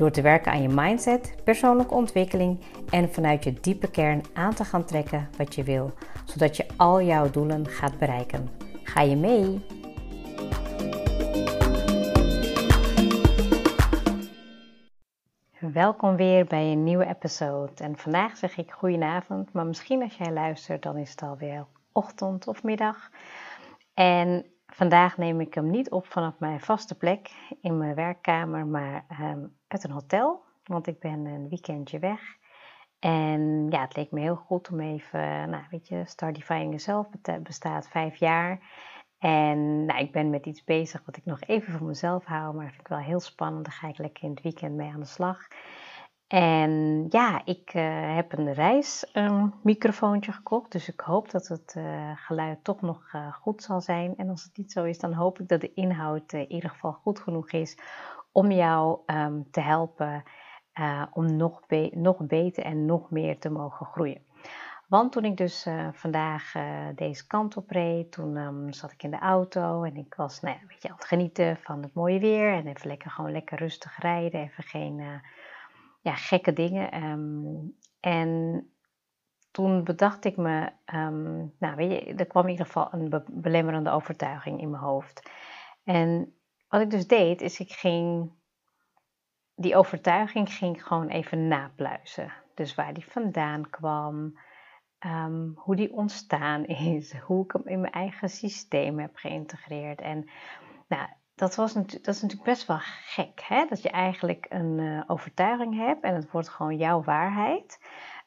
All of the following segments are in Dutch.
Door te werken aan je mindset, persoonlijke ontwikkeling en vanuit je diepe kern aan te gaan trekken wat je wil, zodat je al jouw doelen gaat bereiken. Ga je mee? Welkom weer bij een nieuwe episode. En vandaag zeg ik goedenavond, maar misschien als jij luistert, dan is het alweer ochtend of middag. En vandaag neem ik hem niet op vanaf mijn vaste plek in mijn werkkamer, maar um, uit een hotel. Want ik ben een weekendje weg. En ja, het leek me heel goed om even, nou weet je, Stardifying Yourself bestaat vijf jaar. En nou, ik ben met iets bezig wat ik nog even voor mezelf hou, maar vind ik wel heel spannend. Daar ga ik lekker in het weekend mee aan de slag. En ja, ik uh, heb een reismicrofoontje gekocht, dus ik hoop dat het uh, geluid toch nog uh, goed zal zijn. En als het niet zo is, dan hoop ik dat de inhoud in ieder geval goed genoeg is om jou um, te helpen om nog, nog beter en nog meer te mogen groeien. Want toen ik dus vandaag deze kant op reed, toen um, zat ik in de auto en ik was nou ja, een beetje aan het genieten van het mooie weer. En even lekker, gewoon lekker rustig rijden, even geen ja, gekke dingen. Um, en toen bedacht ik me, um, nou weet je, er kwam in ieder geval een be belemmerende overtuiging in mijn hoofd. En wat ik dus deed, is ik ging, die overtuiging ging gewoon even napluizen. Dus waar die vandaan kwam, um, hoe die ontstaan is, hoe ik hem in mijn eigen systeem heb geïntegreerd. En nou, dat, was dat is natuurlijk best wel gek, hè? dat je eigenlijk een uh, overtuiging hebt en het wordt gewoon jouw waarheid.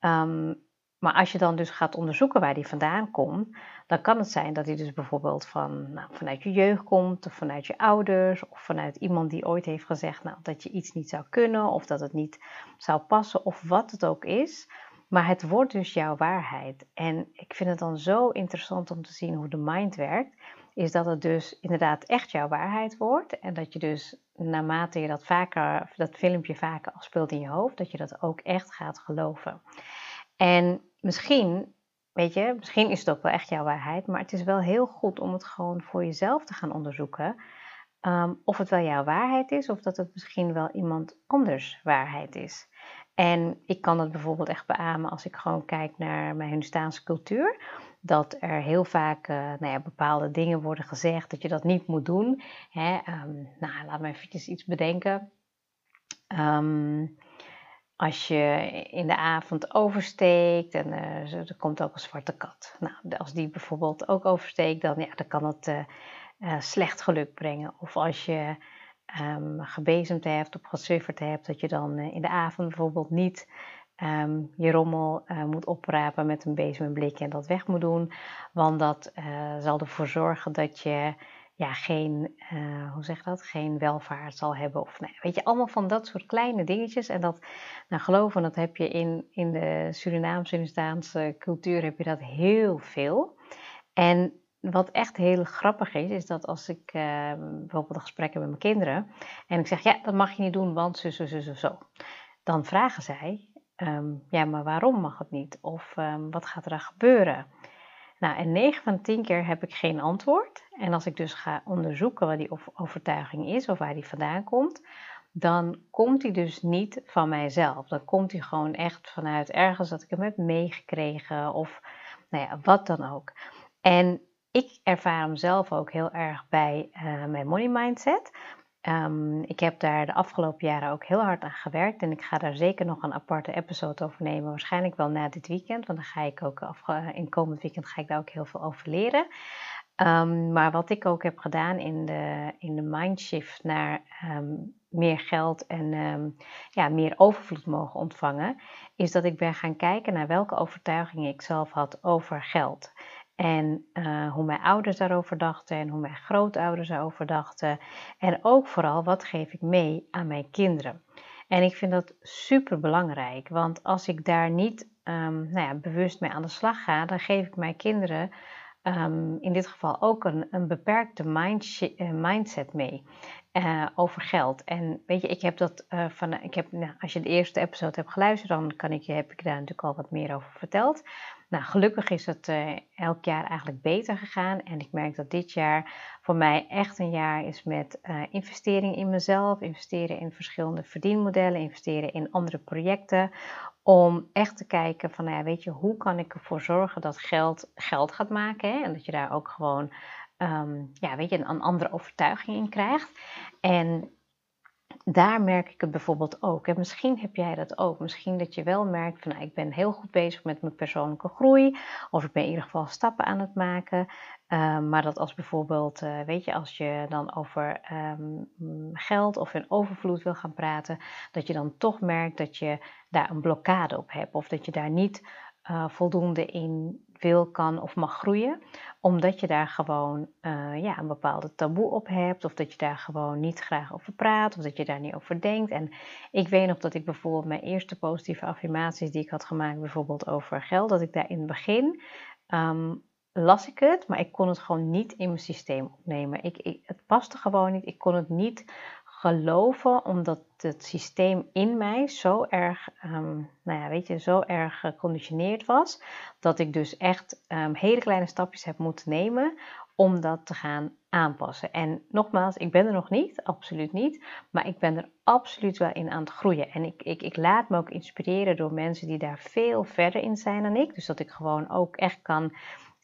Um, maar als je dan dus gaat onderzoeken waar die vandaan komt, dan kan het zijn dat die dus bijvoorbeeld van, nou, vanuit je jeugd komt, of vanuit je ouders, of vanuit iemand die ooit heeft gezegd nou, dat je iets niet zou kunnen, of dat het niet zou passen, of wat het ook is. Maar het wordt dus jouw waarheid. En ik vind het dan zo interessant om te zien hoe de mind werkt. Is dat het dus inderdaad echt jouw waarheid wordt. En dat je dus naarmate je dat vaker, dat filmpje vaker afspeelt in je hoofd, dat je dat ook echt gaat geloven. En misschien, weet je, misschien is het ook wel echt jouw waarheid. Maar het is wel heel goed om het gewoon voor jezelf te gaan onderzoeken. Um, of het wel jouw waarheid is, of dat het misschien wel iemand anders waarheid is. En ik kan het bijvoorbeeld echt beamen als ik gewoon kijk naar mijn Hindustaanse cultuur. Dat er heel vaak uh, nou ja, bepaalde dingen worden gezegd dat je dat niet moet doen. Hè? Um, nou, laat me even iets bedenken. Um, als je in de avond oversteekt en uh, er komt ook een zwarte kat. Nou, als die bijvoorbeeld ook oversteekt, dan, ja, dan kan het uh, slecht geluk brengen. Of als je um, gebezemd hebt of gesufferd hebt, dat je dan in de avond bijvoorbeeld niet um, je rommel uh, moet oprapen met een bezem en dat weg moet doen. Want dat uh, zal ervoor zorgen dat je ja, geen, hoe zeg dat, geen welvaart zal hebben. Of nee, weet je, allemaal van dat soort kleine dingetjes. En dat, nou geloven, dat heb je in, in de Surinaamse, cultuur heb je dat heel veel. En wat echt heel grappig is, is dat als ik uh, bijvoorbeeld een gesprek heb met mijn kinderen en ik zeg, ja, dat mag je niet doen, want zo, zo, zo, zo. Dan vragen zij, um, ja, maar waarom mag het niet? Of um, wat gaat er dan gebeuren? Nou, en 9 van 10 keer heb ik geen antwoord. En als ik dus ga onderzoeken wat die overtuiging is of waar die vandaan komt, dan komt die dus niet van mijzelf. Dan komt die gewoon echt vanuit ergens dat ik hem heb meegekregen of nou ja, wat dan ook. En ik ervaar hem zelf ook heel erg bij uh, mijn money mindset. Um, ik heb daar de afgelopen jaren ook heel hard aan gewerkt en ik ga daar zeker nog een aparte episode over nemen. Waarschijnlijk wel na dit weekend, want dan ga ik ook in komend weekend ga ik daar ook heel veel over leren. Um, maar wat ik ook heb gedaan in de, in de mindshift naar um, meer geld en ja, meer overvloed mogen ontvangen, is dat ik ben gaan kijken naar welke overtuigingen ik zelf had over geld. En uh, hoe mijn ouders daarover dachten en hoe mijn grootouders daarover dachten. En ook vooral wat geef ik mee aan mijn kinderen. En ik vind dat super belangrijk, want als ik daar niet um, nou ja, bewust mee aan de slag ga, dan geef ik mijn kinderen um, in dit geval ook een, een beperkte uh, mindset mee. Uh, over geld. En weet je, ik heb dat uh, van, ik heb, nou, als je de eerste episode hebt geluisterd, dan kan ik, heb ik daar natuurlijk al wat meer over verteld. Nou, gelukkig is het elk jaar eigenlijk beter gegaan. En ik merk dat dit jaar voor mij echt een jaar is met investering in mezelf, investeren in verschillende verdienmodellen, investeren in andere projecten. Om echt te kijken van, nou ja, weet je, hoe kan ik ervoor zorgen dat geld geld gaat maken. Hè? En dat je daar ook gewoon um, ja, weet je, een, een andere overtuiging in krijgt. En daar merk ik het bijvoorbeeld ook. En misschien heb jij dat ook. Misschien dat je wel merkt van nou, ik ben heel goed bezig met mijn persoonlijke groei. Of ik ben in ieder geval stappen aan het maken. Um, maar dat als bijvoorbeeld, uh, weet je, als je dan over um, geld of in overvloed wil gaan praten, dat je dan toch merkt dat je daar een blokkade op hebt. Of dat je daar niet uh, voldoende in wil, kan of mag groeien. Omdat je daar gewoon uh, ja, een bepaalde taboe op hebt. Of dat je daar gewoon niet graag over praat. Of dat je daar niet over denkt. En ik weet nog dat ik bijvoorbeeld mijn eerste positieve affirmaties die ik had gemaakt. Bijvoorbeeld over geld. Dat ik daar in het begin... Um, las ik het, maar ik kon het gewoon niet in mijn systeem opnemen. Ik, ik, het paste gewoon niet. Ik kon het niet geloven, omdat het systeem in mij zo erg, um, nou ja, weet je, zo erg geconditioneerd was, dat ik dus echt um, hele kleine stapjes heb moeten nemen om dat te gaan aanpassen. En nogmaals, ik ben er nog niet, absoluut niet, maar ik ben er absoluut wel in aan het groeien. En ik, ik, ik laat me ook inspireren door mensen die daar veel verder in zijn dan ik. Dus dat ik gewoon ook echt kan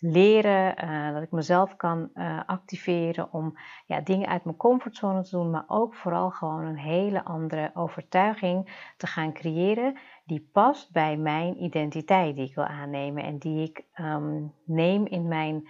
leren, uh, dat ik mezelf kan uh, activeren om ja, dingen uit mijn comfortzone te doen, maar ook vooral gewoon een hele andere overtuiging te gaan creëren die past bij mijn identiteit die ik wil aannemen en die ik um, neem in mijn,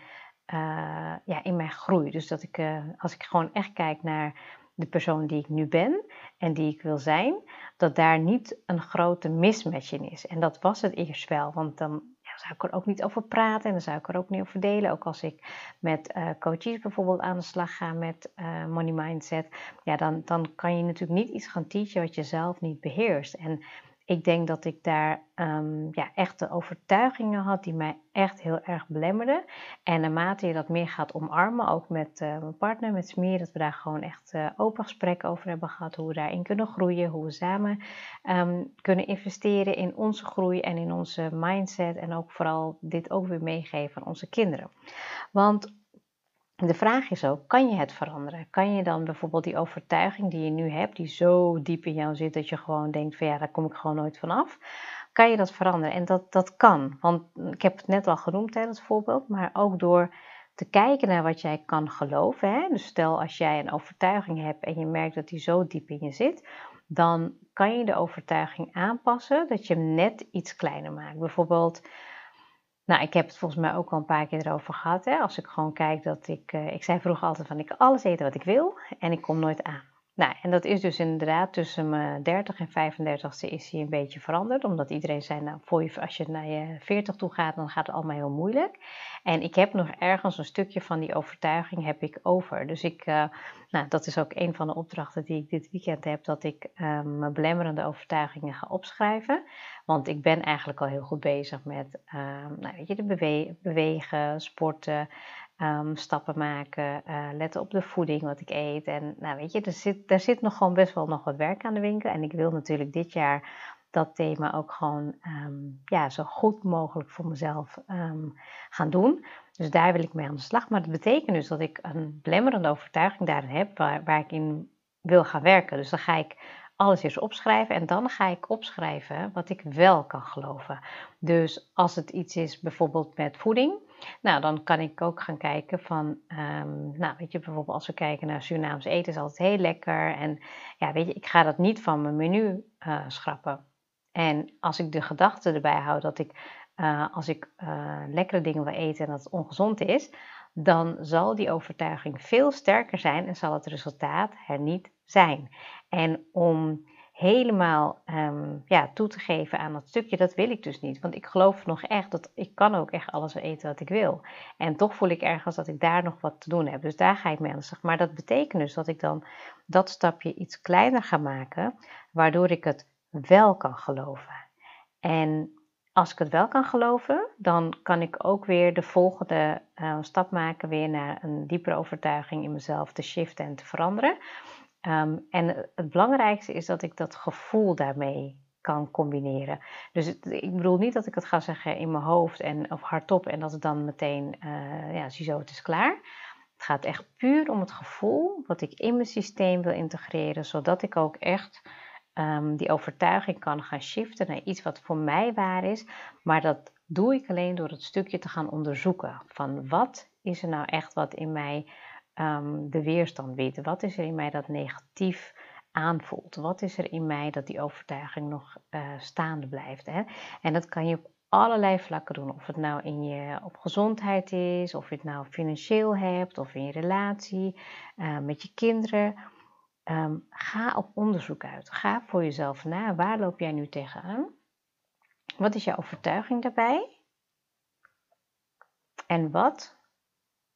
uh, ja, in mijn groei. Dus dat ik, als ik gewoon echt kijk naar de persoon die ik nu ben en die ik wil zijn, dat daar niet een grote mismatch in is. En dat was het eerst wel, want dan zou ik er ook niet over praten en dan zou ik er ook niet over delen. Ook als ik met uh, coaches bijvoorbeeld aan de slag ga met uh, money mindset, ja, dan, dan kan je natuurlijk niet iets gaan teachen wat je zelf niet beheerst. En ik denk dat ik daar um, ja, echte overtuigingen had die mij echt heel erg belemmerden. En naarmate je dat meer gaat omarmen, ook met uh, mijn partner, met Smeer, dat we daar gewoon echt uh, open gesprekken over hebben gehad. Hoe we daarin kunnen groeien, hoe we samen um, kunnen investeren in onze groei en in onze mindset. En ook vooral dit ook weer meegeven aan onze kinderen. Want de vraag is ook, kan je het veranderen? Kan je dan bijvoorbeeld die overtuiging die je nu hebt, die zo diep in jou zit dat je gewoon denkt van ja, daar kom ik gewoon nooit vanaf, kan je dat veranderen? En dat, dat kan, want ik heb het net al genoemd tijdens het voorbeeld, maar ook door te kijken naar wat jij kan geloven. Hè? Dus stel als jij een overtuiging hebt en je merkt dat die zo diep in je zit, dan kan je de overtuiging aanpassen dat je hem net iets kleiner maakt. Bijvoorbeeld nou, ik heb het volgens mij ook al een paar keer erover gehad. Hè? Als ik gewoon kijk dat ik. Uh, ik zei vroeger altijd van ik alles eten wat ik wil en ik kom nooit aan. Nou, en dat is dus inderdaad tussen mijn 30 en 35ste is hij een beetje veranderd. Omdat iedereen zei, nou, voor je, als je naar je 40 toe gaat, dan gaat het allemaal heel moeilijk. En ik heb nog ergens een stukje van die overtuiging heb ik over. Dus ik, uh, nou, dat is ook een van de opdrachten die ik dit weekend heb. Dat ik uh, mijn belemmerende overtuigingen ga opschrijven. Want ik ben eigenlijk al heel goed bezig met, uh, nou, weet je, bewegen, sporten. Um, stappen maken, uh, letten op de voeding wat ik eet. En nou weet je, er zit, er zit nog gewoon best wel nog wat werk aan de winkel. En ik wil natuurlijk dit jaar dat thema ook gewoon um, ja, zo goed mogelijk voor mezelf um, gaan doen. Dus daar wil ik mee aan de slag. Maar dat betekent dus dat ik een belemmerende overtuiging daarin heb waar, waar ik in wil gaan werken. Dus dan ga ik alles eerst opschrijven en dan ga ik opschrijven wat ik wel kan geloven. Dus als het iets is bijvoorbeeld met voeding, nou dan kan ik ook gaan kijken van, um, nou weet je bijvoorbeeld als we kijken naar Surinaams eten is altijd heel lekker en ja weet je ik ga dat niet van mijn menu uh, schrappen. En als ik de gedachte erbij hou dat ik uh, als ik uh, lekkere dingen wil eten en dat het ongezond is, dan zal die overtuiging veel sterker zijn en zal het resultaat er niet zijn. En om helemaal ehm, ja, toe te geven aan dat stukje, dat wil ik dus niet. Want ik geloof nog echt dat ik kan ook echt alles eten wat ik wil. En toch voel ik ergens dat ik daar nog wat te doen heb. Dus daar ga ik mee aan de slag. Maar dat betekent dus dat ik dan dat stapje iets kleiner ga maken, waardoor ik het wel kan geloven. En als ik het wel kan geloven, dan kan ik ook weer de volgende uh, stap maken, weer naar een diepere overtuiging in mezelf te shiften en te veranderen. Um, en het belangrijkste is dat ik dat gevoel daarmee kan combineren. Dus ik bedoel niet dat ik het ga zeggen in mijn hoofd en, of hardop en dat het dan meteen, uh, ja, ziezo, het is klaar. Het gaat echt puur om het gevoel wat ik in mijn systeem wil integreren, zodat ik ook echt um, die overtuiging kan gaan shiften naar iets wat voor mij waar is. Maar dat doe ik alleen door het stukje te gaan onderzoeken. Van wat is er nou echt wat in mij um, de weerstand biedt? Wat is er in mij dat negatief aanvoelt? Wat is er in mij dat die overtuiging nog uh, staande blijft? Hè? En dat kan je op allerlei vlakken doen. Of het nou in je op gezondheid is, of je het nou financieel hebt, of in je relatie, uh, met je kinderen. Um, ga op onderzoek uit. Ga voor jezelf na. Waar loop jij nu tegenaan? Wat is jouw overtuiging daarbij? En wat,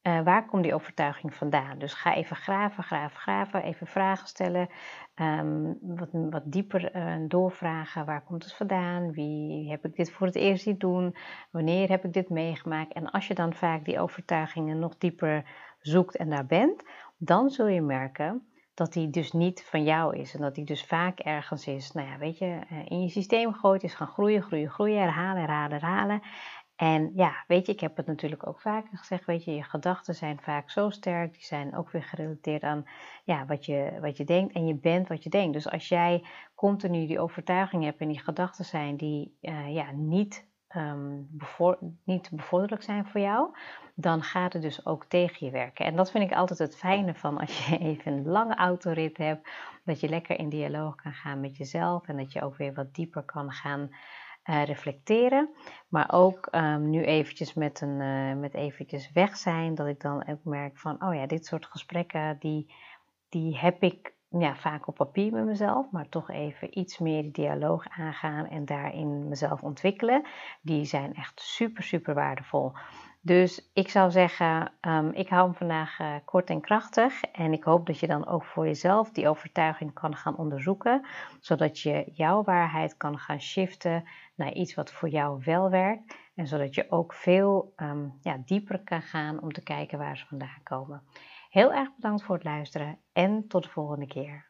uh, waar komt die overtuiging vandaan? Dus ga even graven, graven, graven. Even vragen stellen. Um, wat, wat dieper uh, doorvragen. Waar komt het vandaan? Wie heb ik dit voor het eerst zien doen? Wanneer heb ik dit meegemaakt? En als je dan vaak die overtuigingen nog dieper zoekt en daar bent, dan zul je merken dat die dus niet van jou is. En dat die dus vaak ergens is, nou ja, weet je, eh, in je systeem gegooid is gaan groeien, groeien, groeien, herhalen, herhalen, herhalen. En ja, weet je, ik heb het natuurlijk ook vaker gezegd, weet je, je gedachten zijn vaak zo sterk, die zijn ook weer gerelateerd aan ja, wat, je, wat je denkt en je bent wat je denkt. Dus als jij continu die overtuiging hebt en die gedachten zijn die uh, ja, niet um, niet bevorderlijk zijn voor jou, dan gaat het dus ook tegen je werken. En dat vind ik altijd het fijne van als je even een lange autorit hebt, dat je lekker in dialoog kan gaan met jezelf en dat je ook weer wat dieper kan gaan uh, reflecteren. Maar ook um, nu eventjes met, een, uh, met eventjes weg zijn, dat ik dan ook merk van, oh ja, dit soort gesprekken, die, die heb ik ja, vaak op papier met mezelf, maar toch even iets meer die dialoog aangaan en daarin mezelf ontwikkelen. Die zijn echt super, super waardevol. Dus ik zou zeggen, um, ik hou hem vandaag uh, kort en krachtig. En ik hoop dat je dan ook voor jezelf die overtuiging kan gaan onderzoeken. Zodat je jouw waarheid kan gaan shiften naar iets wat voor jou wel werkt. En zodat je ook veel um, ja, dieper kan gaan om te kijken waar ze vandaan komen. Heel erg bedankt voor het luisteren en tot de volgende keer.